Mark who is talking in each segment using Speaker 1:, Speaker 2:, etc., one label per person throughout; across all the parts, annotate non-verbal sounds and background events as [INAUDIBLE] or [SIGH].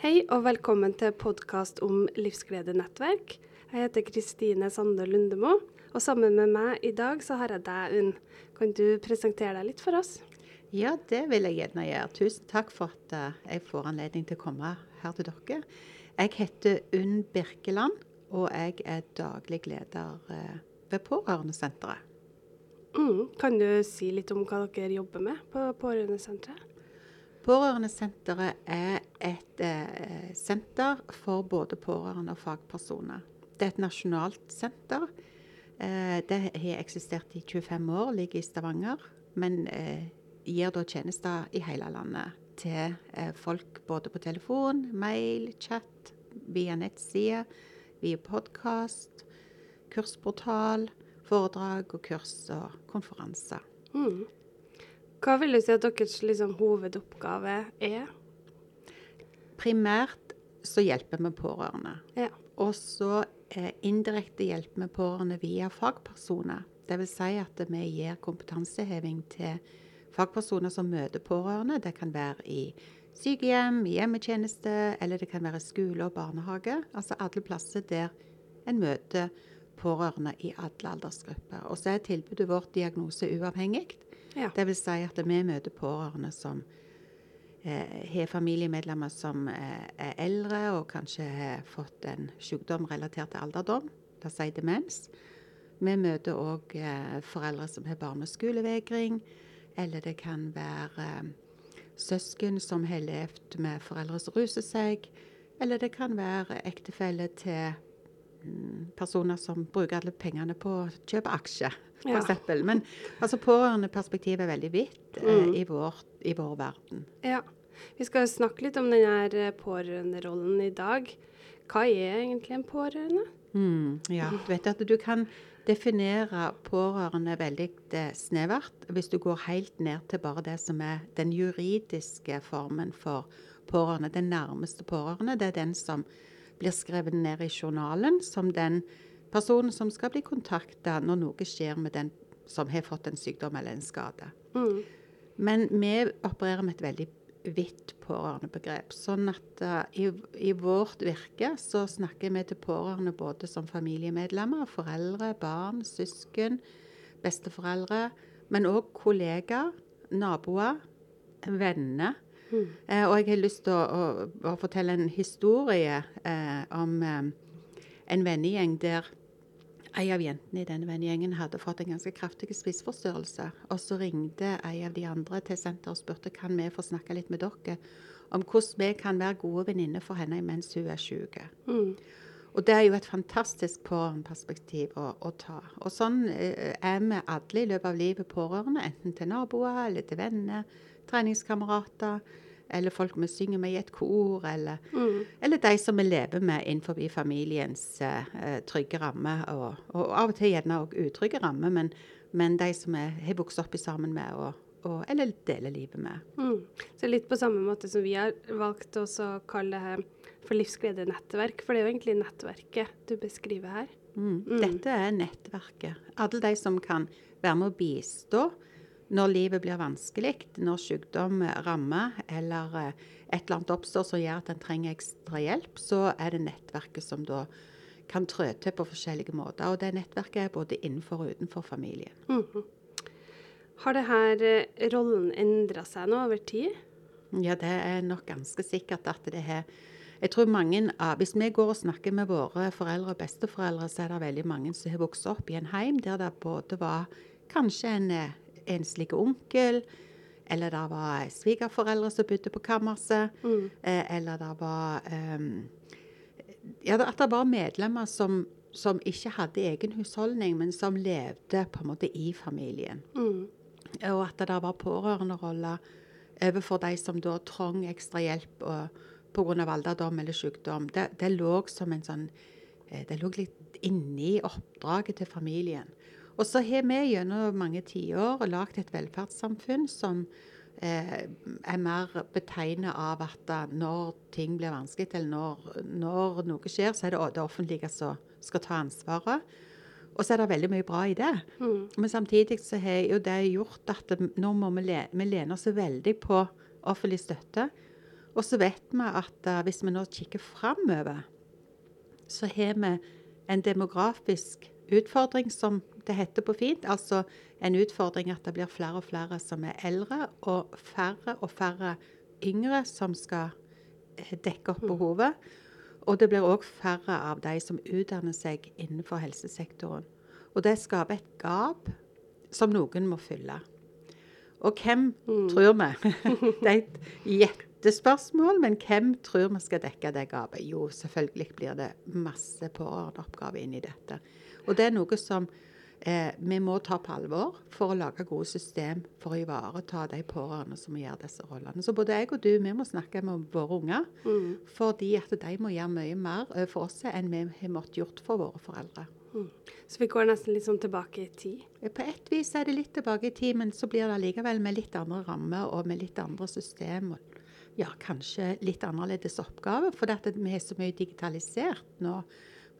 Speaker 1: Hei og velkommen til podkast om Livsgledenettverk. Jeg heter Kristine Sande Lundemo, og sammen med meg i dag så har jeg deg, Unn. Kan du presentere deg litt for oss?
Speaker 2: Ja, det vil jeg gjerne gjøre. Tusen takk for at uh, jeg får anledning til å komme her til dere. Jeg heter Unn Birkeland, og jeg er daglig leder uh, ved Pårørendesenteret.
Speaker 1: Mm. Kan du si litt om hva dere jobber med på Pårørendesenteret?
Speaker 2: Pårørendesenteret er et eh, senter for både pårørende og fagpersoner. Det er et nasjonalt senter. Eh, det har eksistert i 25 år, ligger i Stavanger, men eh, gir da tjenester i hele landet til eh, folk både på telefon, mail, chat, via nettside, via podkast, kursportal, foredrag og kurs og konferanser.
Speaker 1: Mm. Hva vil du si at deres liksom, hovedoppgave er?
Speaker 2: Primært så hjelper vi pårørende.
Speaker 1: Ja.
Speaker 2: Og så eh, indirekte hjelper vi pårørende via fagpersoner. Dvs. Si at vi gir kompetanseheving til fagpersoner som møter pårørende. Det kan være i sykehjem, hjemmetjeneste, eller det kan være skole og barnehage. Altså alle plasser der en møter pårørende i alle aldersgrupper. Og så er tilbudet vårt diagnoseuavhengig.
Speaker 1: Ja.
Speaker 2: Vil si at vi møter pårørende som eh, har familiemedlemmer som eh, er eldre og kanskje har fått en sykdom relatert til alderdom, det sier si demens. Vi møter òg eh, foreldre som har barneskolevegring, eller det kan være søsken som har levd med foreldre som ruser seg, eller det kan være ektefelle til mm, personer som bruker alle pengene på å kjøpe aksjer for
Speaker 1: Ja.
Speaker 2: Men altså, pårørendeperspektivet er veldig vidt eh,
Speaker 1: Mm.
Speaker 2: i, vår, i vår verden.
Speaker 1: ja. Vi skal snakke litt om denne pårørenderollen i dag. Hva er egentlig en pårørende?
Speaker 2: Mm, ja, du vet at du kan definere pårørende veldig eh, snevert hvis du går helt ned til bare det som er den juridiske formen for pårørende. Den nærmeste pårørende, det er den som blir skrevet ned i journalen som den personen som skal bli kontakta når noe skjer med den som har fått en sykdom eller en skade.
Speaker 1: Mm.
Speaker 2: Men vi opererer med et veldig vidt pårørendebegrep. Sånn at uh, i, i vårt virke så snakker vi til pårørende både som familiemedlemmer, foreldre, barn, søsken, besteforeldre, men òg kollegaer, naboer, venner.
Speaker 1: Mm.
Speaker 2: Eh, og jeg har lyst til å, å, å fortelle en historie eh, om en vennegjeng der ei av jentene i denne vennegjengen hadde fått en ganske kraftig spiseforstyrrelse. Og så ringte ei av de andre til senteret og spurte kan vi få snakke litt med dere om hvordan vi kan være gode venninner for henne mens hun er syk.
Speaker 1: Mm.
Speaker 2: Og det er jo et fantastisk pårørendeperspektiv å, å ta. Og sånn eh, er vi alle i løpet av livet pårørende, enten til naboer eller til venner, treningskamerater, eller folk vi synger med i et kor, eller,
Speaker 1: Mm.
Speaker 2: eller de som vi lever med innenfor familiens eh, trygge ramme, og, og av og til gjerne òg utrygge ramme, men, men de som vi har vokst opp i sammen med, og, og, eller deler livet med.
Speaker 1: Mm. Så litt på samme måte som vi har valgt å kalle det her for livsgledenettverk, for det er jo egentlig nettverket du beskriver her.
Speaker 2: Mm.
Speaker 1: Mm.
Speaker 2: Dette er nettverket. Alle de som kan være med å bistå når livet blir vanskelig, når sykdom rammer eller eh, et eller annet oppstår som gjør at en trenger ekstra hjelp, så er det nettverket som da kan trå til på forskjellige måter. Og det nettverket er både innenfor og utenfor familien.
Speaker 1: Mhm. Har denne eh, rollen endra seg nå over tid?
Speaker 2: Ja, det er nok ganske sikkert at det har Jeg tror mange av Hvis vi går og snakker med våre foreldre og besteforeldre, så er det veldig mange som har vokst opp i en heim der det både var kanskje en eh, enslig onkel, eller det var svigerforeldre som bodde på kammerset,
Speaker 1: Mm.
Speaker 2: eh, eller det var um, Ja, at det var medlemmer som, som ikke hadde egen husholdning, men som levde på en måte i familien.
Speaker 1: Mm.
Speaker 2: Og at det var pårørenderoller overfor de som da trong ekstra hjelp pga. alderdom eller sykdom. Det, det lå som en sånn eh, Det lå litt inni oppdraget til familien. Og så har vi gjennom mange tiår lagd et velferdssamfunn som eh, er mer betegnet av at når ting blir vanskelig, eller når, når noe skjer, så er det det offentlige som skal ta ansvaret. Og så er det veldig mye bra i det.
Speaker 1: Mm.
Speaker 2: Men samtidig så har jo det gjort at nå må vi, le, vi lene oss veldig på offentlig støtte. Og så vet vi at uh, hvis vi nå kikker framover, så har vi en demografisk utfordring, som det heter på fint. Altså en utfordring at det blir flere og flere som er eldre, og færre og færre yngre som skal eh, dekke opp behovet. Og det blir òg færre av de som utdanner seg innenfor helsesektoren. Og det skaper et gap som noen må fylle. Og hvem mm. tror vi? [LAUGHS] det er et jettespørsmål, men hvem tror vi skal dekke det gapet? Jo, selvfølgelig blir det masse pårørendeoppgaver inn i dette. Og det er noe som eh, vi må ta på alvor for å lage gode system for å ivareta de pårørende som gjør disse rollene. Så både jeg og du vi må snakke med våre unger, mm. fordi at de må gjøre mye mer for oss enn vi har måttet gjort for våre foreldre. Mm.
Speaker 1: Så vi går nesten litt sånn tilbake i tid?
Speaker 2: På et vis er det litt tilbake i tid, men så blir det allikevel med litt andre rammer og med litt andre system. Ja, kanskje litt annerledes oppgaver, for vi er så mye digitalisert nå.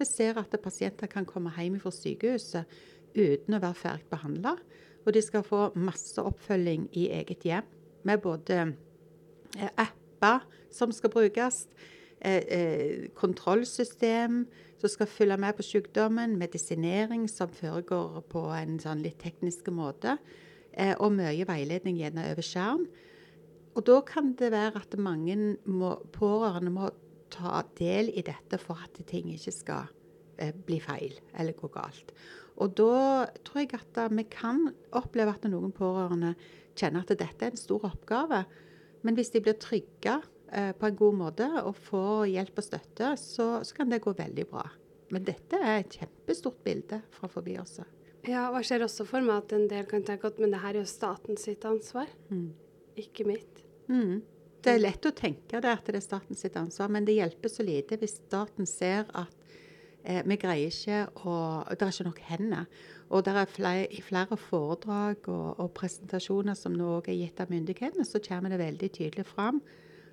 Speaker 2: Vi ser at pasienter kan komme hjem fra sykehuset uten å være ferdig behandla. Og de skal få masse oppfølging i eget hjem, med både eh, apper som skal brukes, eh, eh, kontrollsystem som skal følge med på sykdommen, medisinering som foregår på en sånn litt teknisk måte, og mye veiledning gjerne over skjerm. Og da kan det være at mange må, pårørende må ta del i dette for at ting ikke skal eh, bli feil eller gå galt. Og da tror jeg at vi kan oppleve at noen pårørende kjenner at dette er en stor oppgave. Men hvis de blir trygge eh, på en god måte og får hjelp og støtte, så, så, kan det gå veldig bra. Men dette er et kjempestort bilde fra forbi også.
Speaker 1: Ja, og jeg ser også for meg at en del kan tenke at men det her er jo staten sitt ansvar, mm. ikke mitt.
Speaker 2: Mm. Det er lett å tenke det at det er staten sitt ansvar, men det hjelper så lite hvis staten ser at Eh, vi greier ikke å Det er ikke nok hender. Og det er flere, i flere foredrag og, og, presentasjoner som nå er gitt av myndighetene, så kommer det veldig tydelig fram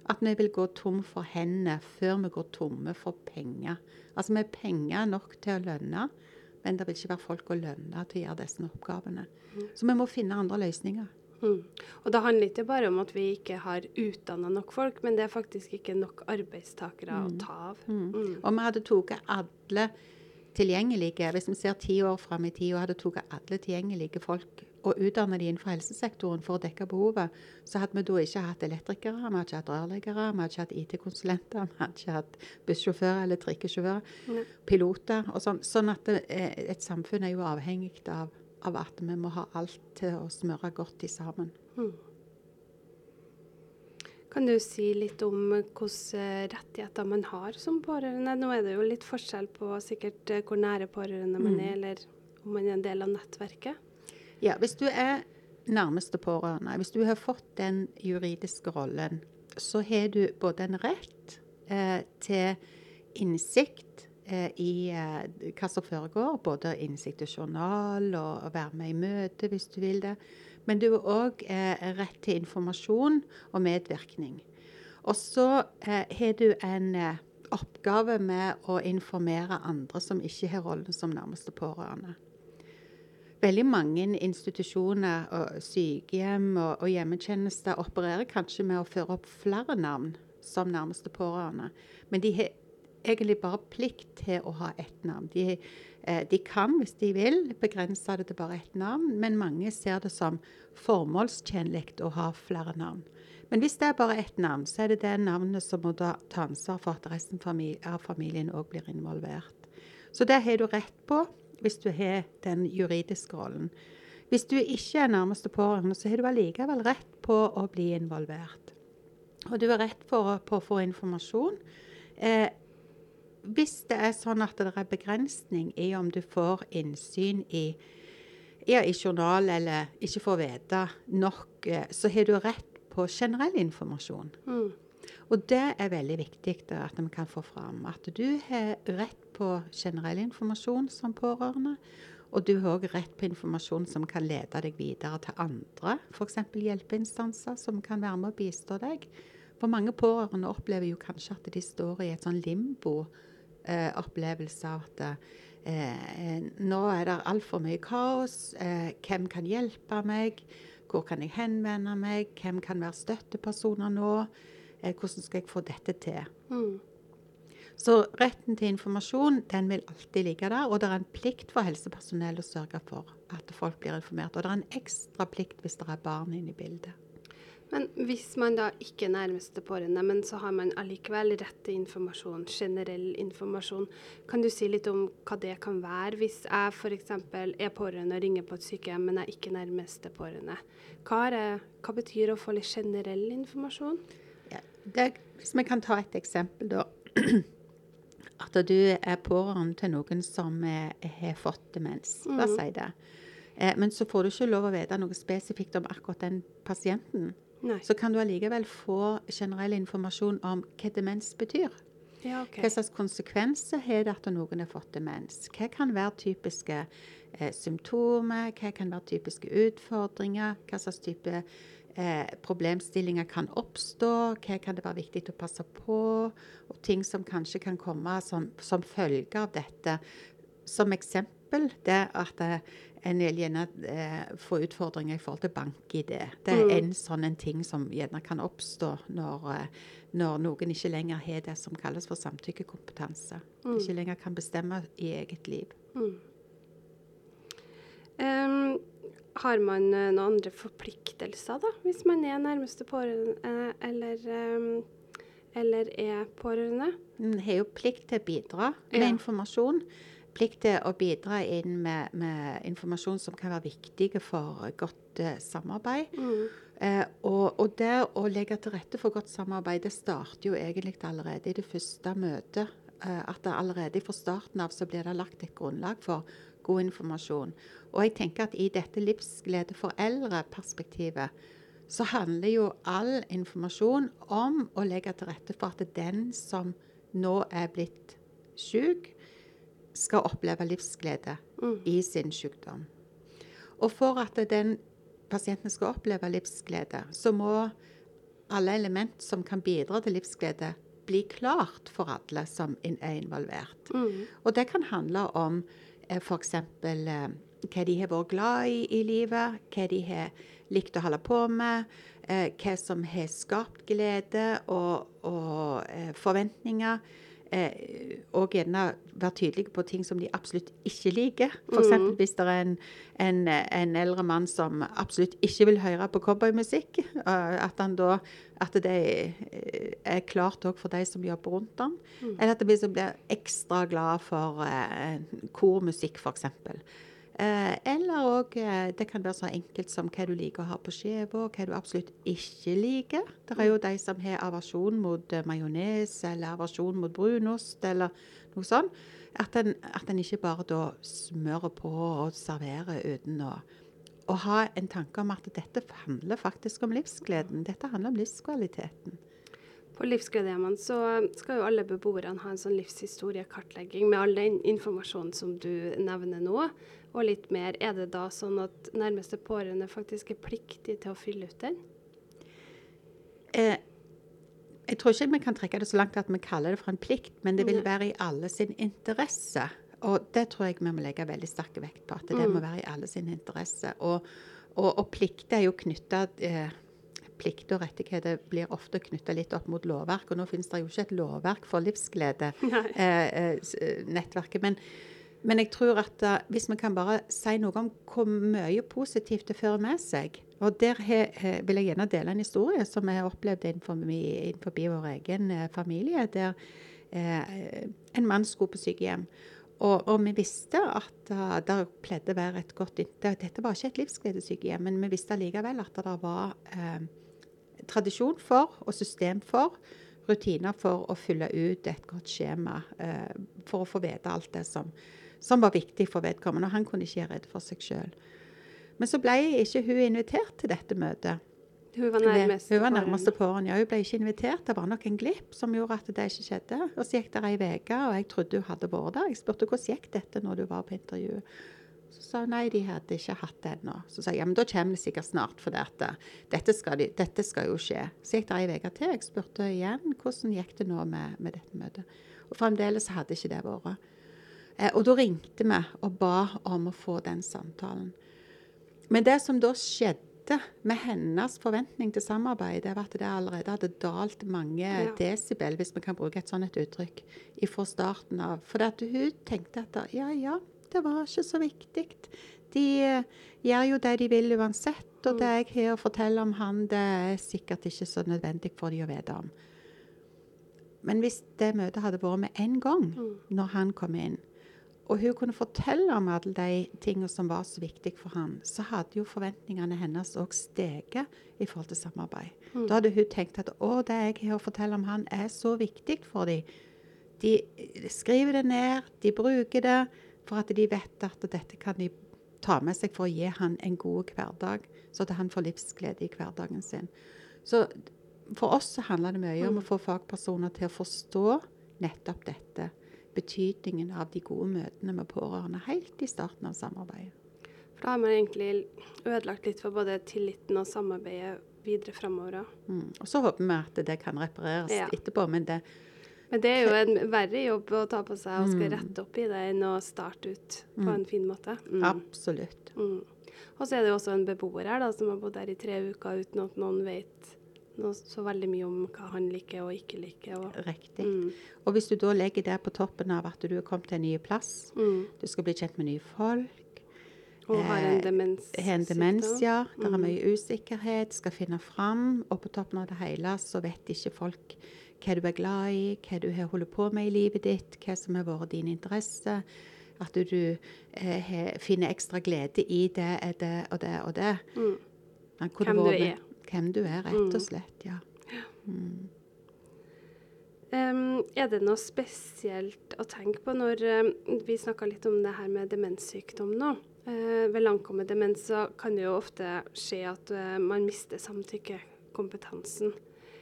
Speaker 2: at vi vil gå tom for hendene før vi går tomme for penger. Altså vi har penger nok til å lønne, men det vil ikke være folk å lønne til å gjøre disse oppgavene. Mm. Så vi må finne andre løsninger.
Speaker 1: Mm. Og det handler ikke bare om at vi ikke har utdanna nok folk, men det er faktisk ikke nok arbeidstakere mm. å ta av.
Speaker 2: Mm. mm. Og vi hadde tatt alle tilgjengelige, hvis vi ser ti år fram i tid, og hadde tatt alle tilgjengelige folk og utdanna de innenfor helsesektoren for å dekke behovet, så hadde vi da ikke hatt elektrikere, vi hadde ikke hatt rørleggere, vi hadde ikke hatt IT-konsulenter, vi hadde ikke hatt bussjåfører eller trikkesjåfører, piloter og sånn. Sånn at det, eh, et samfunn er jo avhengig av av at vi må ha alt til å smøre godt i sammen. Mm.
Speaker 1: Kan du si litt om hvilke rettigheter man har som pårørende? Nå er det jo litt forskjell på sikkert eh, hvor nære pårørende man er, mm. eller om man er en del av nettverket.
Speaker 2: Ja, hvis du er nærmeste pårørende, hvis du har fått den juridiske rollen, så har du både en rett eh, til innsikt i eh, hva som foregår. Både innsikt i journal og å være med i møte hvis du vil det. Men du har òg eh, rett til informasjon og medvirkning. Og så eh, har du en eh, oppgave med å informere andre som ikke har rollen som nærmeste pårørende. Veldig mange institusjoner, og sykehjem og, og hjemmetjenester opererer kanskje med å føre opp flere navn som nærmeste pårørende. Men de har egentlig bare plikt til å ha ett navn. De, eh, de, kan, hvis de vil, begrense det til bare ett navn, men mange ser det som formålstjenlig å ha flere navn. Men hvis det er bare ett navn, så er det det navnet som må ta ansvar for at resten av familien òg blir involvert. Så det har du rett på hvis du har den juridiske rollen. Hvis du ikke er nærmeste pårørende, så har du allikevel rett på å bli involvert. Og du har rett på, på å få informasjon. Eh, hvis det er sånn at det er begrensning i om du får innsyn i, ja, i journal eller ikke får vite nok, eh, så har du rett på generell informasjon. Mm. Og det er veldig viktig at vi kan få fram. At du har rett på generell informasjon som pårørende. Og du har òg rett på informasjon som kan lede deg videre til andre, f.eks. hjelpeinstanser som kan være med og bistå deg. For mange pårørende opplever jo kanskje at de står i et sånn limbo eh, opplevelse av at eh, nå er det altfor mye kaos. Eh, hvem kan hjelpe meg? Hvor kan jeg henvende meg? Hvem kan være støttepersoner nå? Eh, hvordan skal jeg få dette til?
Speaker 1: Mm.
Speaker 2: Så retten til informasjon den vil alltid ligge der. Og det er en plikt for helsepersonell å sørge for at folk blir informert. Og det er en ekstra plikt hvis det er barn inne i bildet.
Speaker 1: Men hvis man da ikke er nærmeste pårørende, men så har man allikevel rett til informasjon, generell informasjon, kan du si litt om hva det kan være hvis jeg f.eks. er pårørende og ringer på et sykehjem, men jeg er ikke nærmeste pårørende? Hva, er, hva betyr å få litt generell informasjon?
Speaker 2: Ja, det, hvis vi kan ta et eksempel, da. [CLEARS THROAT] At du er pårørende til noen som eh, har fått demens. La oss si det. Eh, men så får du ikke lov å vite noe spesifikt om akkurat den pasienten.
Speaker 1: Nei.
Speaker 2: Så kan du allikevel få generell informasjon om hva demens betyr.
Speaker 1: Ja, okay.
Speaker 2: Hva slags konsekvenser har det at noen har fått demens? Hva kan være typiske eh, symptomer? Hva kan være typiske utfordringer? Hva slags type eh, problemstillinger kan oppstå? Hva kan det være viktig å passe på? Og ting som kanskje kan komme som, som følge av dette. Som eksempel det at eh, en vil gjerne eh, få utfordringer i forhold til bank-ID. Det er
Speaker 1: Mm.
Speaker 2: en sånn en ting som gjerne kan oppstå når, eh, når noen ikke lenger har det som kalles for samtykkekompetanse.
Speaker 1: Mm.
Speaker 2: Ikke lenger kan bestemme i eget liv.
Speaker 1: Em, har man eh, noen andre forpliktelser, da, hvis man er nærmeste pårørende eh, eller, um eller er pårørende?
Speaker 2: En har jo plikt til å bidra med
Speaker 1: Ja.
Speaker 2: informasjon. Plikt til å bidra inn med, med informasjon som kan være viktig for godt eh, samarbeid. Eh, og, og det å legge til rette for godt samarbeid, det starter jo egentlig allerede i det første møtet. Eh, at det allerede fra starten av så blir det lagt et grunnlag for god informasjon. Og jeg tenker at i dette livsglede for eldre-perspektivet, så handler jo all informasjon om å legge til rette for at den som nå er blitt syk, skal oppleve livsglede i sin sykdom. Og for at den pasienten skal oppleve livsglede, så må alle element som kan bidra til livsglede, bli klart for alle som er involvert. Og det kan handle om eh, f.eks. Eh, hva de har vært glad i i livet, hva de har likt å holde på med, eh, hva som har skapt glede og, og eh, forventninger. Eh, og gjerne være tydelige på ting som de absolutt ikke liker. F.eks.
Speaker 1: Mm.
Speaker 2: hvis det er en, en, en eldre mann som absolutt ikke vil høre på cowboymusikk. eh, at, han da, at det eh, er klart òg for de som jobber rundt ham.
Speaker 1: Mm.
Speaker 2: Eller at de blir- blir ekstra glad for eh, kormusikk, f.eks. Eh, eller òg eh, Det kan være så enkelt som hva du liker å ha på skiva, og hva du absolutt ikke liker. Det er jo de som har aversjon mot eh, majones eller aversjon mot brunost eller noe sånt. At en, at en ikke bare da smører på og serverer uten å, å ha en tanke om at dette handler faktisk om livsgleden. Dette handler om livskvaliteten.
Speaker 1: På Livsgledehjemmene så skal jo alle beboerne ha en sånn livshistoriekartlegging med all den informasjonen som du nevner nå, og litt mer. Er det da sånn at nærmeste pårørende faktisk er pliktig til å fylle ut den?
Speaker 2: Eh, jeg tror ikke vi kan trekke det så langt at vi kaller det for en plikt, men det vil være i alle sin interesse. Og det tror jeg vi må legge veldig sterk vekt på, at det må være i alle sin interesse. Og, og, og plikt er jo knytta eh, Plikter og rettigheter blir ofte knytta litt opp mot lovverk, og nå finnes det jo ikke et lovverk for livsglede, eh, eh, eh. Men, men jeg tror at uh, hvis vi kan bare si noe om hvor mye positivt det fører med seg Og der he, he, vil jeg gjerne dele en historie som jeg har opplevd innenfor, innenfor vår egen eh, familie. Der eh, en mann skulle på sykehjem. Og, og vi visste at uh, det pleide å være et godt det, Dette var ikke et livsgledesykehjem, men vi visste allikevel at det var eh, tradisjon for og system for rutiner for å fylle ut et godt skjema eh, for å få vite alt det som, som var viktig for vedkommende. Og han kunne ikke gjøre redd for seg sjøl. Men så ble ikke hun invitert til dette møtet.
Speaker 1: Hun var
Speaker 2: Hun
Speaker 1: nærmeste
Speaker 2: var
Speaker 1: pårørende.
Speaker 2: nærmeste pårørende. Ja, hun ble ikke invitert. Det var nok en glipp som gjorde at det ikke skjedde. Og så gikk det ei uke, og jeg trodde hun hadde vært der. Jeg spurte hvordan gikk dette når du var på intervju. Så sa hun nei, de hadde ikke hatt det ennå. Så sa jeg ja, men da kommer det sikkert snart, for dette. Dette, skal de, dette skal jo skje. Så gikk det ei uke til. Jeg spurte igjen hvordan gikk det nå med, med dette møtet. Og fremdeles hadde ikke det vært. Eh, og da ringte vi og ba om å få den samtalen. Men det som da skjedde med hennes forventning til samarbeid, det var at det allerede hadde dalt mange
Speaker 1: Ja.
Speaker 2: desibel, hvis vi kan bruke et sånt uttrykk, fra starten av. For at hun tenkte at ja, ja, det var ikke så viktig. De eh, gjør jo det de vil uansett, og det jeg har å fortelle om han, det er sikkert ikke så nødvendig for de å vite om. Men hvis det møtet hadde vært med en gang, når han kom inn, og hun kunne fortelle om alle de tingene som var så viktige for han, så hadde jo forventningene hennes òg steget i forhold til samarbeid. Da hadde hun tenkt at å, det jeg har å fortelle om han, er så viktig for dem. De skriver det ned, de bruker det, for at de vet at dette kan de ta med seg for å gi han en god hverdag, så at han får livsglede i hverdagen sin. Så for oss så handler det mye om å få fagpersoner til å forstå nettopp dette. Betydningen av de gode møtene med pårørende helt i starten av samarbeidet.
Speaker 1: For da har man egentlig ødelagt litt for både tilliten og samarbeidet videre framover.
Speaker 2: Mm. Og så håper vi at det kan repareres
Speaker 1: Ja.
Speaker 2: etterpå, men det
Speaker 1: Men det er jo en verre jobb å ta på seg og skal
Speaker 2: Mm.
Speaker 1: rette opp i det, enn å starte ut på en fin måte. Mm.
Speaker 2: absolutt.
Speaker 1: Mm. Og så er det jo også en beboer her da, som har bodd her i tre uker uten at noen vet så veldig mye om hva han liker og ikke liker. Og,
Speaker 2: Riktig.
Speaker 1: mm.
Speaker 2: Og hvis du da legger det på toppen av at du er kommet til en ny plass,
Speaker 1: Mm.
Speaker 2: du skal bli kjent med nye folk,
Speaker 1: Og har en
Speaker 2: Eh,
Speaker 1: demens.
Speaker 2: har en demens, ja, det er
Speaker 1: Mm.
Speaker 2: mye usikkerhet, skal finne fram, og på toppen av det hele så vet ikke folk hva du er glad i, hva du har holdt på med i livet ditt, hva som har vært din interesse. At du, du eh, finner ekstra glede i det, det og det og det.
Speaker 1: Mm. Hvem du er.
Speaker 2: Hvem du er, rett
Speaker 1: Mm.
Speaker 2: og slett. ja.
Speaker 1: Em, er det noe spesielt å tenke på når em, Vi snakka litt om det her med demenssykdom nå. Uh, ved langkommet demens så kan det jo ofte skje at uh, man mister samtykkekompetansen.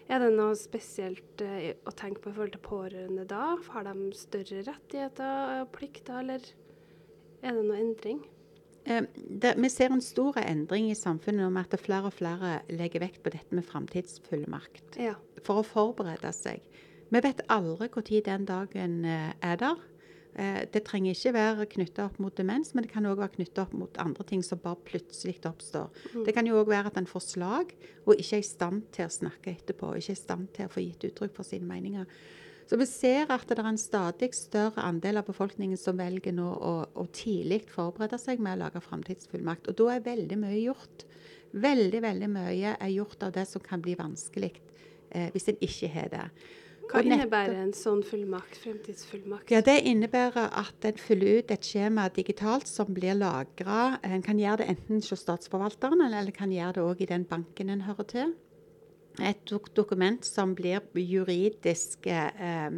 Speaker 1: Er det noe spesielt uh, å tenke på i forhold til pårørende da? Har de større rettigheter og plikter, eller er det noe endring?
Speaker 2: Eh, det, vi ser en stor endring i samfunnet om at flere og flere legger vekt på dette med framtidsfullmakt.
Speaker 1: Ja.
Speaker 2: For å forberede seg. Vi vet aldri når den dagen eh, er der. Eh, det trenger ikke være knytta opp mot demens, men det kan òg være knytta opp mot andre ting som bare plutselig oppstår. Det kan jo òg være at en får slag og ikke er i stand til å snakke etterpå. Ikke er i stand til å få gitt uttrykk for sine meninger. Så vi ser at det er en stadig større andel av befolkningen som velger nå å, å tidlig forberede seg med å lage framtidsfullmakt. Og da er veldig mye gjort. Veldig, veldig mye er gjort av det som kan bli vanskelig eh, hvis en ikke har det.
Speaker 1: Hva innebærer en sånn fullmakt, fremtidsfullmakt?
Speaker 2: ja, Det innebærer at en fyller ut et skjema digitalt som blir lagra. En kan gjøre det enten hos Statsforvalteren, eller en kan gjøre det òg i den banken en hører til. Et dok dokument som blir juridisk eh,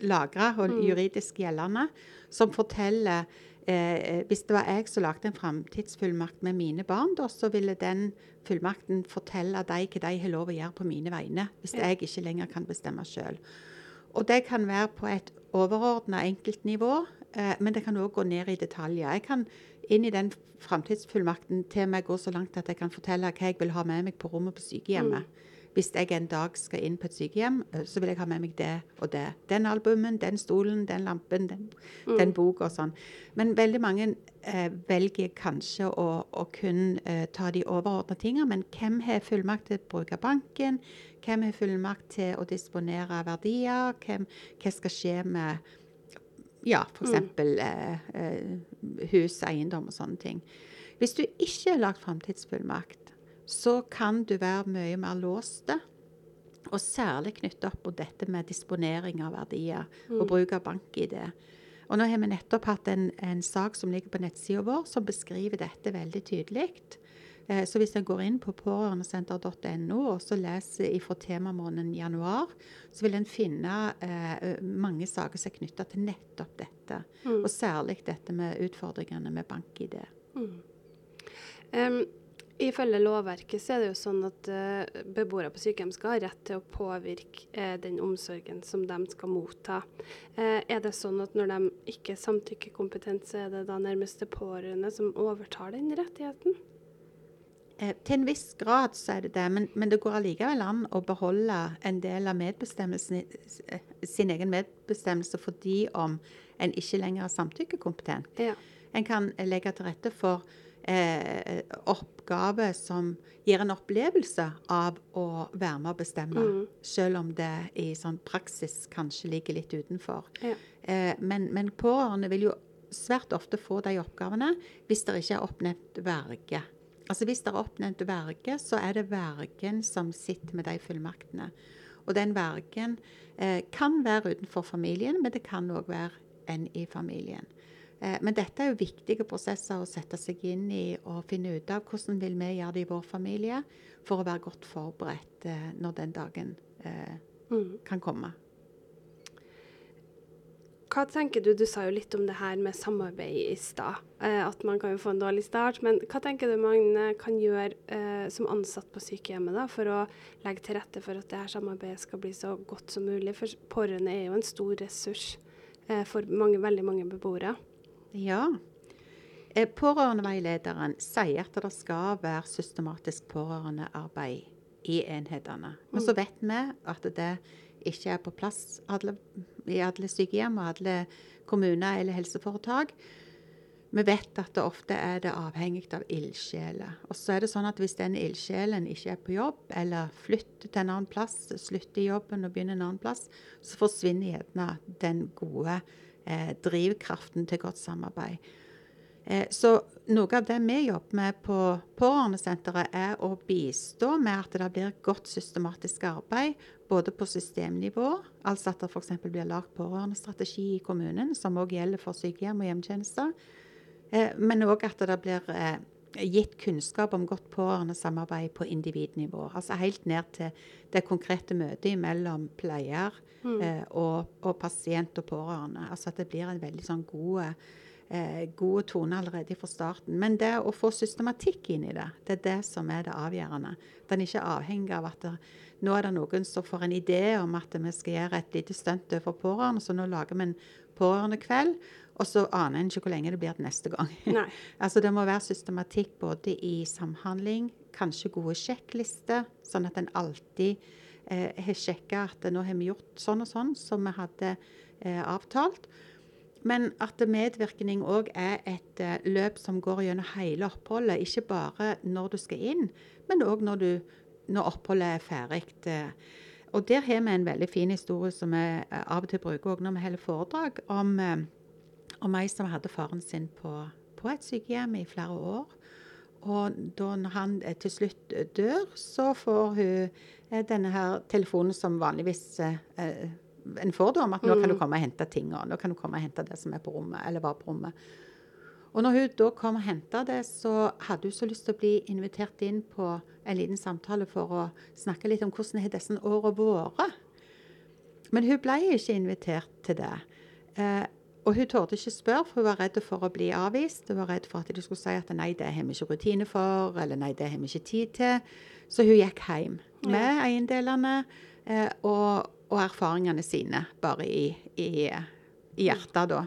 Speaker 2: lagra og juridisk gjeldende, som forteller eh, Hvis det var jeg som lagde en framtidsfullmakt med mine barn, da, så ville den fullmakten fortelle dem hva de har lov å gjøre på mine vegne, hvis jeg ikke lenger kan bestemme sjøl. Og det kan være på et overordna enkeltnivå, eh, men det kan òg gå ned i detaljer. Jeg kan inn i den framtidsfullmakten til meg gå så langt at jeg kan fortelle hva jeg vil ha med meg på rommet på sykehjemmet. Hvis jeg en dag skal inn på et sykehjem, eh, så vil jeg ha med meg det og det. Den albumen, den stolen, den lampen, den, den boka og sånn. Men veldig mange eh, velger kanskje å, å kun eh, ta de overordna tingene. Men hvem har fullmakt til å bruke banken? Hvem har fullmakt til å disponere verdier? Hvem, hva skal skje med ja, f.eks. Eh, eh, hus, eiendom og sånne ting. Hvis du ikke har lagt framtidsfullmakt, så kan du være mye mer låste. Og særlig knyttet opp mot dette med disponering av verdier og bruk av bank-ID. Og nå har vi nettopp hatt en, en sak som ligger på nettsida vår, som beskriver dette veldig tydelig. Eh, så hvis en går inn på pårørendesenter.no og så leser fra temamåneden januar, så vil en finne eh, mange saker som er knytta til nettopp dette. Og særlig dette med utfordringene med bank-ID.
Speaker 1: Em, ifølge lovverket så er det jo sånn at uh, beboere på sykehjem skal ha rett til å påvirke uh, den omsorgen som de skal motta. Uh, er det sånn at når de ikke er samtykkekompetent, så er det da nærmeste pårørende som overtar den rettigheten?
Speaker 2: Til en viss grad så er det det, men, men det går allikevel an å beholde en del av sin egen medbestemmelse fordi om en ikke lenger er samtykkekompetent.
Speaker 1: Ja.
Speaker 2: En kan legge til rette for eh, oppgave som gir en opplevelse av å være med og bestemme,
Speaker 1: Mm.
Speaker 2: selv om det i sånn praksis kanskje ligger litt utenfor.
Speaker 1: Ja.
Speaker 2: Eh, men, men pårørende vil jo svært ofte få de oppgavene hvis det ikke er oppnevnt verge. Altså Hvis det er oppnevnt verge, så er det vergen som sitter med de fullmaktene. Og den vergen eh, kan være utenfor familien, men det kan òg være en i familien. Eh, men dette er jo viktige prosesser å sette seg inn i og finne ut av hvordan vil vi gjøre det i vår familie for å være godt forberedt eh, når den dagen eh,
Speaker 1: Mm.
Speaker 2: kan komme.
Speaker 1: Hva tenker du, du sa jo litt om det her med samarbeid i stad, at man kan jo få en dårlig start. Men hva tenker du man kan gjøre som ansatt på sykehjemmet da, for å legge til rette for at det her samarbeidet skal bli så godt som mulig? For pårørende er jo en stor ressurs for mange, veldig mange beboere.
Speaker 2: Ja. Eh, Pårørendeveilederen sier at det skal være systematisk pårørendearbeid i enhetene. Men så vet vi at det ikke er på plass alle, i alle sykehjem og alle kommuner eller helseforetak. Vi vet at det ofte er det avhengig av ildsjeler. Og så er det sånn at hvis den ildsjelen ikke er på jobb, eller flytter til en annen plass, slutter i jobben og begynner en annen plass, så forsvinner gjerne den gode eh, drivkraften til godt samarbeid. Eh, så noe av det vi jobber med på Pårørendesenteret, er å bistå med at det blir godt systematisk arbeid, både på systemnivå, altså at det f.eks. blir lagd pårørendestrategi i kommunen, som òg gjelder for sykehjem og hjemmetjenester, eh, men òg at det blir eh, gitt kunnskap om godt pårørendesamarbeid på individnivå. Altså helt ned til det konkrete møtet mellom pleier eh, og, og pasient og pårørende. Altså at det blir en veldig sånn god eh, toner allerede fra starten. Men det å få systematikk inn i det, det er det som er det avgjørende. Den er ikke avhengig av at det, nå er det noen som får en idé om at vi skal gjøre et lite stunt for pårørende, så nå lager vi en pårørendekveld, og så aner en ikke hvor lenge det blir til neste gang. [LAUGHS] Altså Det må være systematikk både i samhandling, kanskje gode sjekklister, sånn at en alltid eh, har sjekka at nå har vi gjort sånn og sånn som vi hadde eh, avtalt. Men at medvirkning òg er et eh, løp som går gjennom hele oppholdet. Ikke bare når du skal inn, men òg når, når oppholdet er ferdig. Eh, Og der har vi en veldig fin historie som vi eh, av og til bruker òg når vi holder foredrag, om, eh, om ei som hadde faren sin på, på et sykehjem i flere år. Og da når han eh, til slutt eh, dør, så får hun eh, denne her telefonen som vanligvis eh, en får da, om at nå kan du komme og hente ting, og nå kan du komme og hente det som er på rommet, eller var på rommet. Og når hun da kom og henta det, så hadde hun så lyst til å bli invitert inn på en liten samtale for å snakke litt om hvordan har disse årene vært. Men hun ble ikke invitert til det. Eh, og hun torde ikke spørre, for hun var redd for å bli avvist. Hun var redd for at de skulle si at nei, det har vi ikke rutine for, eller nei, det har vi ikke tid til. Så hun gikk hjem med eiendelene eh, og, og erfaringene sine, bare i, i, i hjertet da.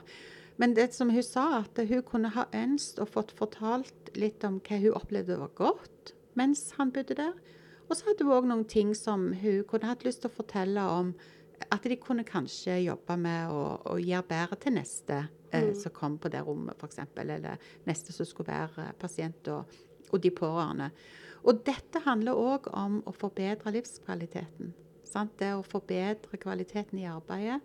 Speaker 2: Men det som hun sa, at hun kunne ha ønsket og fått fortalt litt om hva hun opplevde var godt mens han bodde der. Og så hadde hun òg noen ting som hun kunne hatt lyst til å fortelle om at de kunne kanskje jobbe med å, å gjøre bedre til neste eh, som kom på det rommet, f.eks. Eller neste som skulle være pasient og, og de pårørende. Og dette handler òg om å forbedre livskvaliteten. Sant? Det å forbedre kvaliteten i arbeidet.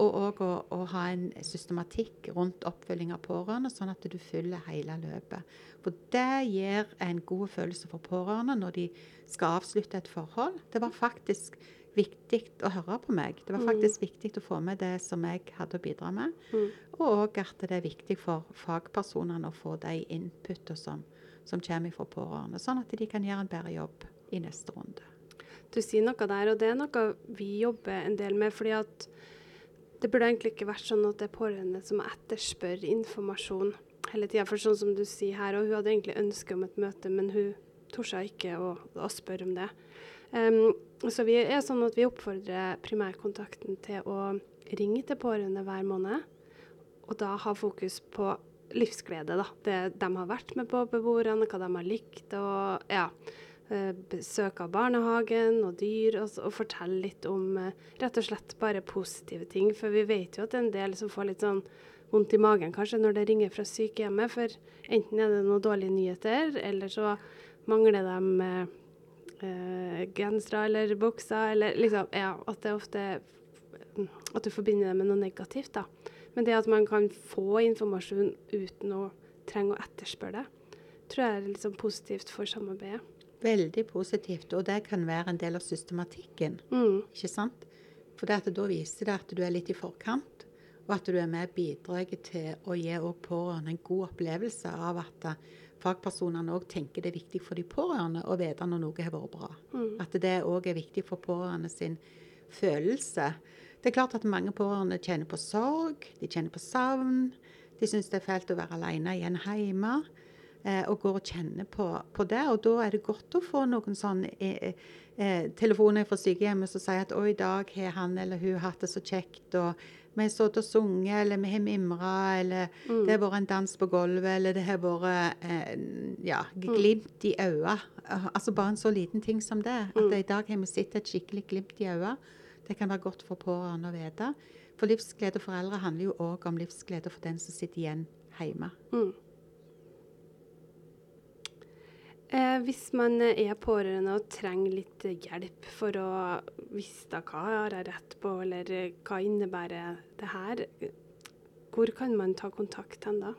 Speaker 2: Og òg å, å ha en systematikk rundt oppfølging av pårørende, sånn at du fyller hele løpet. For det gir en god følelse for pårørende når de skal avslutte et forhold. Det var faktisk viktig å høre på meg. Det var faktisk viktig å få med det som jeg hadde å bidra med. Og òg at det er viktig for fagpersonene å få de inputene som, som kommer fra pårørende, sånn at de kan gjøre en bedre jobb i neste runde.
Speaker 1: Du sier noe der, og det er noe vi jobber en del med. fordi at det burde egentlig ikke vært sånn at det er pårørende som etterspør informasjon hele tida. For sånn som du sier her, og hun hadde egentlig ønske om et møte, men hun torde ikke å, å spørre om det. Um, så vi er sånn at vi oppfordrer primærkontakten til å ringe til pårørende hver måned, og da ha fokus på livsglede, da. Det de har vært med på beboerne, hva de har likt, og ja. eh, Besøk av barnehagen og dyr, og, og fortelle litt om eh, rett og slett bare positive ting. For vi vet jo at det er en del som får litt sånn vondt i magen kanskje når det ringer fra sykehjemmet, for enten er det noen dårlige nyheter, eller så mangler de eh, gensere eller bukser, eller liksom Ja, at det ofte At du forbinder det med noe negativt, da. Men det at man kan få informasjon uten å trenge å etterspørre det, tror jeg er liksom positivt for samarbeidet.
Speaker 2: Veldig positivt, og det kan være en del av systematikken.
Speaker 1: Mm.
Speaker 2: Ikke sant? For da viser det at du er litt i forkant, og at du er med og bidrar til å gi pårørende en god opplevelse av at fagpersonene òg tenker det er viktig for de pårørende å vite når noe har vært bra.
Speaker 1: Mm.
Speaker 2: At det òg er viktig for pårørende sin følelse. Det er klart at mange pårørende kjenner på sorg, de kjenner på savn. De syns det er fælt å være alene igjen hjemme. Eh, og går og kjenner på, på, det. Og da er det godt å få noen sånne eh, eh, telefoner fra sykehjemmet som sier at 'Å, i dag har han eller hun hatt det så kjekt', og 'Vi har stått og sunget', eller 'Vi har mimra', eller
Speaker 1: Mm.
Speaker 2: 'Det har vært en dans på gulvet', eller 'Det har vært eh, ja, glimt i øyet'. Altså bare en så liten ting som det. At
Speaker 1: Mm.
Speaker 2: i dag har vi sett et skikkelig glimt i øyet. Det kan være godt for pårørende å vite. For livsglede for eldre handler jo òg om livsglede for den som sitter igjen hjemme.
Speaker 1: Mm. Eh, hvis man er pårørende og trenger litt hjelp for å vite hva har jeg rett på, eller eh, hva innebærer det her, hvor kan man ta kontakt hen da?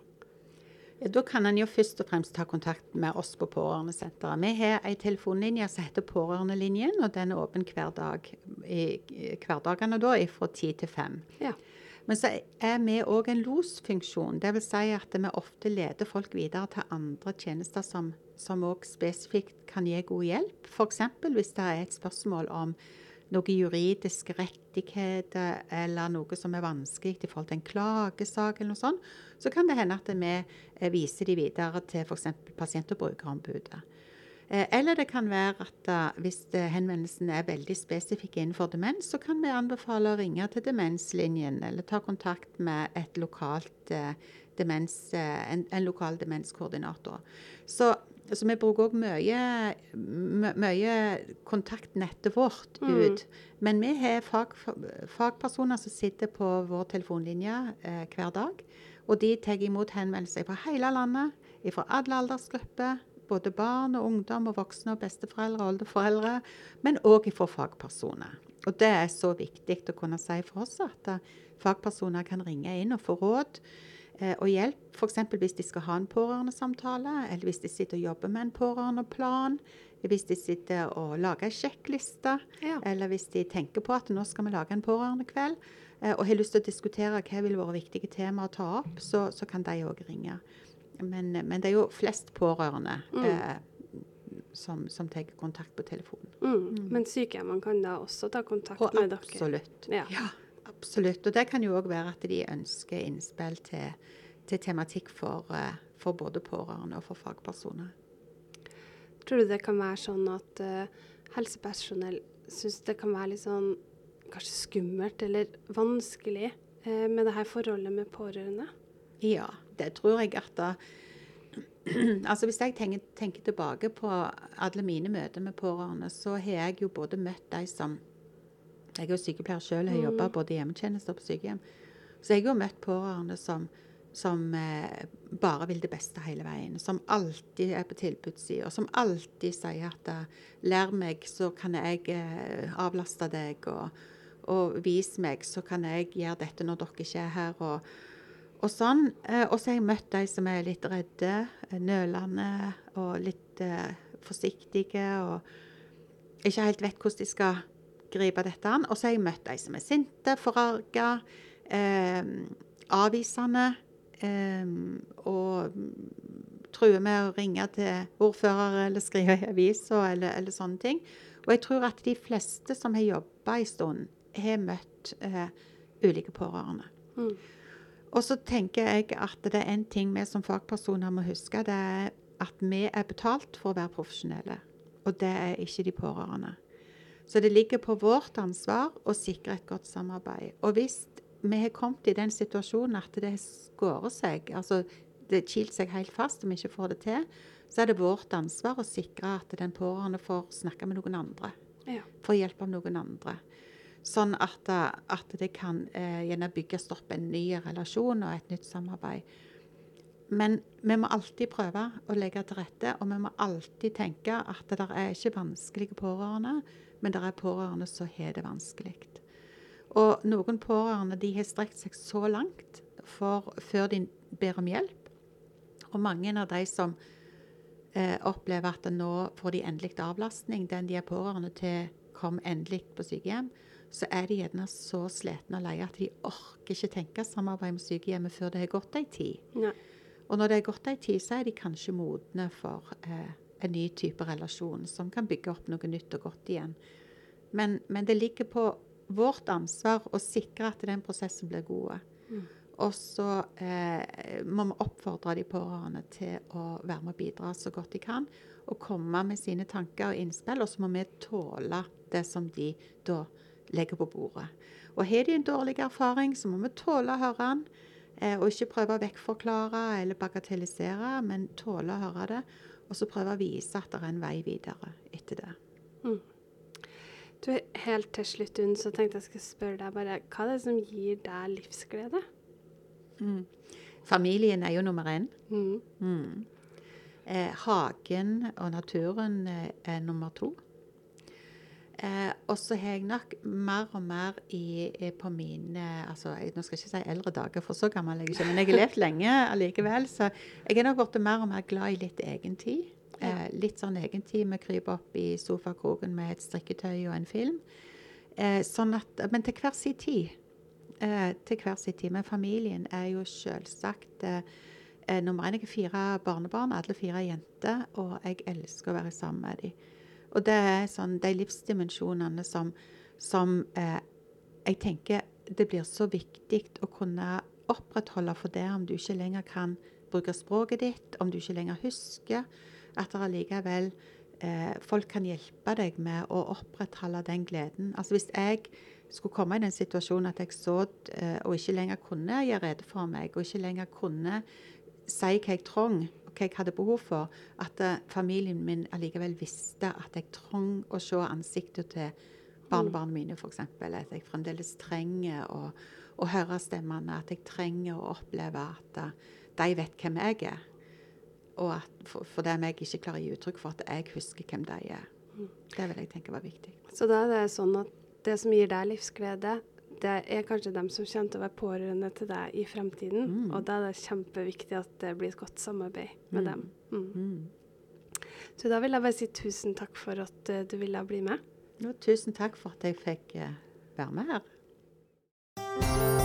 Speaker 2: Ja, Da kan en jo først og fremst ta kontakt med oss på Pårørendesenteret. Vi har ei telefonlinje som heter Pårørendelinjen, og den er åpen hver dag i i hverdagene da, fra ti til fem.
Speaker 1: Ja.
Speaker 2: Men så er vi òg en losfunksjon. Dvs. Si at vi ofte leder folk videre til andre tjenester som som òg spesifikt kan gi god hjelp. F.eks. hvis det er et spørsmål om noen juridiske rettigheter eller noe som er vanskelig i forhold til en klagesak, eller noe sånt, så kan det hende at vi viser de videre til f.eks. pasient- og brukerombudet. Eh, Eller det kan være at uh, hvis eh, henvendelsen er veldig spesifikk innenfor demens, så kan vi anbefale å ringe til demenslinjen eller ta kontakt med et lokalt eh, demens, eh, en, en lokal demenskoordinator. Så, så vi bruker òg mye, mye kontaktnettet vårt ut. Men vi har fag, fagpersoner som sitter på vår telefonlinje eh, hver dag. Og de tar imot henvendelser fra hele landet, fra alle aldersgrupper både barn og ungdom og voksne og besteforeldre og oldeforeldre, men òg fra fagpersoner. Og det er så viktig å kunne si for oss at uh, fagpersoner kan ringe inn og få råd eh, og hjelp, f.eks. hvis de skal ha en pårørendesamtale, eller hvis de sitter og jobber med en pårørendeplan, hvis de sitter og lager en sjekkliste,
Speaker 1: Ja.
Speaker 2: eller hvis de tenker på at nå skal vi lage en pårørendekveld, eh, og har lyst til å diskutere hva vil være viktige tema å ta opp, så, så kan de òg ringe. Men, men det er jo flest pårørende eh, som, som tar kontakt på telefonen.
Speaker 1: Mm. Men sykehjemmene kan da også ta kontakt
Speaker 2: Og
Speaker 1: med dere? Ja.
Speaker 2: Ja, absolutt. Og det kan jo òg være at de ønsker innspill til, til tematikk for, eh, for både pårørende og for fagpersoner.
Speaker 1: Tror du det kan være sånn at uh, helsepersonell syns det kan være litt sånn kanskje skummelt eller vanskelig eh, med det her forholdet med pårørende?
Speaker 2: Ja, det tror jeg at da [CLEARS THROAT] Altså Hvis jeg tenker, tenker tilbake på alle mine møter med pårørende, så har jeg jo både møtt de som Jeg er jo sykepleier jeg har jobba både i hjemmetjeneste og på sykehjem. Så jeg har jo møtt pårørende som, som eh, bare vil det beste hele veien. Som alltid er på tilbudssida, som alltid sier at eh, 'lær meg, så kan jeg eh, avlaste deg', og, og 'vis meg, så kan jeg gjøre dette når dere ikke er her'. og og sånn. Eh, og så har jeg møtt de som er litt redde, eh, nølende og litt eh, forsiktige og ikke helt vet hvordan de skal gripe dette an. Og så har jeg møtt de som er sinte, forarga, eh, avvisende eh, og truer med å ringe til ordfører eller skrive i avisa eller, eller sånne ting. Og jeg tror at de fleste som har jobba en stund, har møtt eh, ulike pårørende.
Speaker 1: Mm.
Speaker 2: Og så tenker jeg at det er en ting vi som fagpersoner må huske. Det er at vi er betalt for å være profesjonelle. Og det er ikke de pårørende. Så det ligger på vårt ansvar å sikre et godt samarbeid. Og hvis vi har kommet i den situasjonen at det skårer seg, altså det kilt seg helt fast og vi ikke får det til, så er det vårt ansvar å sikre at den pårørende får snakke med noen andre
Speaker 1: Ja.
Speaker 2: for hjelp av noen andre. Sånn at, eh, at det kan eh, gjerne bygges opp en ny relasjon og et nytt samarbeid. Men vi må alltid prøve å legge til rette, og vi må alltid tenke at det er ikke vanskelige pårørende, men det er pårørende som har det vanskelig. Og noen pårørende de har strekt seg så langt for, før de ber om hjelp. Og mange av de som eh, opplever at nå får de endelig avlastning, den de er pårørende til, kom endelig på sykehjem, så er de gjerne så slitne og leie at de orker ikke tenke samarbeid med sykehjemmet før det har gått ei tid.
Speaker 1: Nei.
Speaker 2: Og når det har gått ei tid, så er de kanskje modne for eh, en ny type relasjon som kan bygge opp noe nytt og godt igjen. Men, men det ligger på vårt ansvar å sikre at den prosessen blir god.
Speaker 1: Mm.
Speaker 2: Og så eh, må vi oppfordre de pårørende til å være med og bidra så godt de kan. Og komme med sine tanker og innspill, og så må vi tåle det som de da legger på bordet. Og har de en dårlig erfaring, så må vi tåle å høre den. Eh, og ikke prøve å vekkforklare eller bagatellisere, men tåle å høre det. Og så prøve å vise at det er en vei videre etter det.
Speaker 1: Mm. Du, helt til slutt, Unn, så tenkte jeg skulle spørre deg bare, hva er det som gir deg livsglede?
Speaker 2: Mm. Familien er jo nummer én.
Speaker 1: Mm.
Speaker 2: Mm. Eh, hagen og naturen eh, er nummer to. Eh, og så har jeg nok mer og mer i, på mine altså, jeg, Nå skal jeg ikke si eldre dager, for så gammel er jeg ikke, men jeg har levd lenge allikevel. Så jeg er nok blitt mer og mer glad i litt egentid. Eh, litt sånn egentid. Vi kryper opp i sofakroken med et strikketøy og en film. Eh, sånn at, men til hver sin tid. Eh, til hver sin tid. Men familien er jo selvsagt eh, eh, nummer én. Jeg har fire barnebarn, alle fire er jenter, og jeg elsker å være sammen med dem. Og det er sånn, de livsdimensjonene som, som eh, jeg tenker det blir så viktig å kunne opprettholde for det om du ikke lenger kan bruke språket ditt, om du ikke lenger husker at det allikevel eh, folk kan hjelpe deg med å opprettholde den gleden. Altså Hvis jeg skulle komme i den situasjonen at jeg så eh, og ikke lenger kunne gjøre rede for meg, og ikke lenger kunne si hva jeg trong, og hva jeg hadde behov for, at eh, familien min allikevel visste at jeg trong å se ansiktet til barnebarna mine, f.eks. At jeg fremdeles trenger å, å høre stemmene. At jeg trenger å oppleve at uh, de vet hvem jeg er. Og at for, for dem jeg ikke klarer å gi uttrykk for at jeg husker hvem de er. Det vil jeg tenke var viktig.
Speaker 1: Så da er det sånn at det som gir deg livsglede, det er kanskje dem som kommer til å være pårørende til deg i fremtiden.
Speaker 2: Mm.
Speaker 1: Og da er det kjempeviktig at det blir et godt samarbeid med
Speaker 2: mm.
Speaker 1: dem. Mm.
Speaker 2: mm.
Speaker 1: Så da vil jeg bare si tusen takk for at uh, du ville bli med.
Speaker 2: No, tusen takk for at jeg fikk uh, være med her.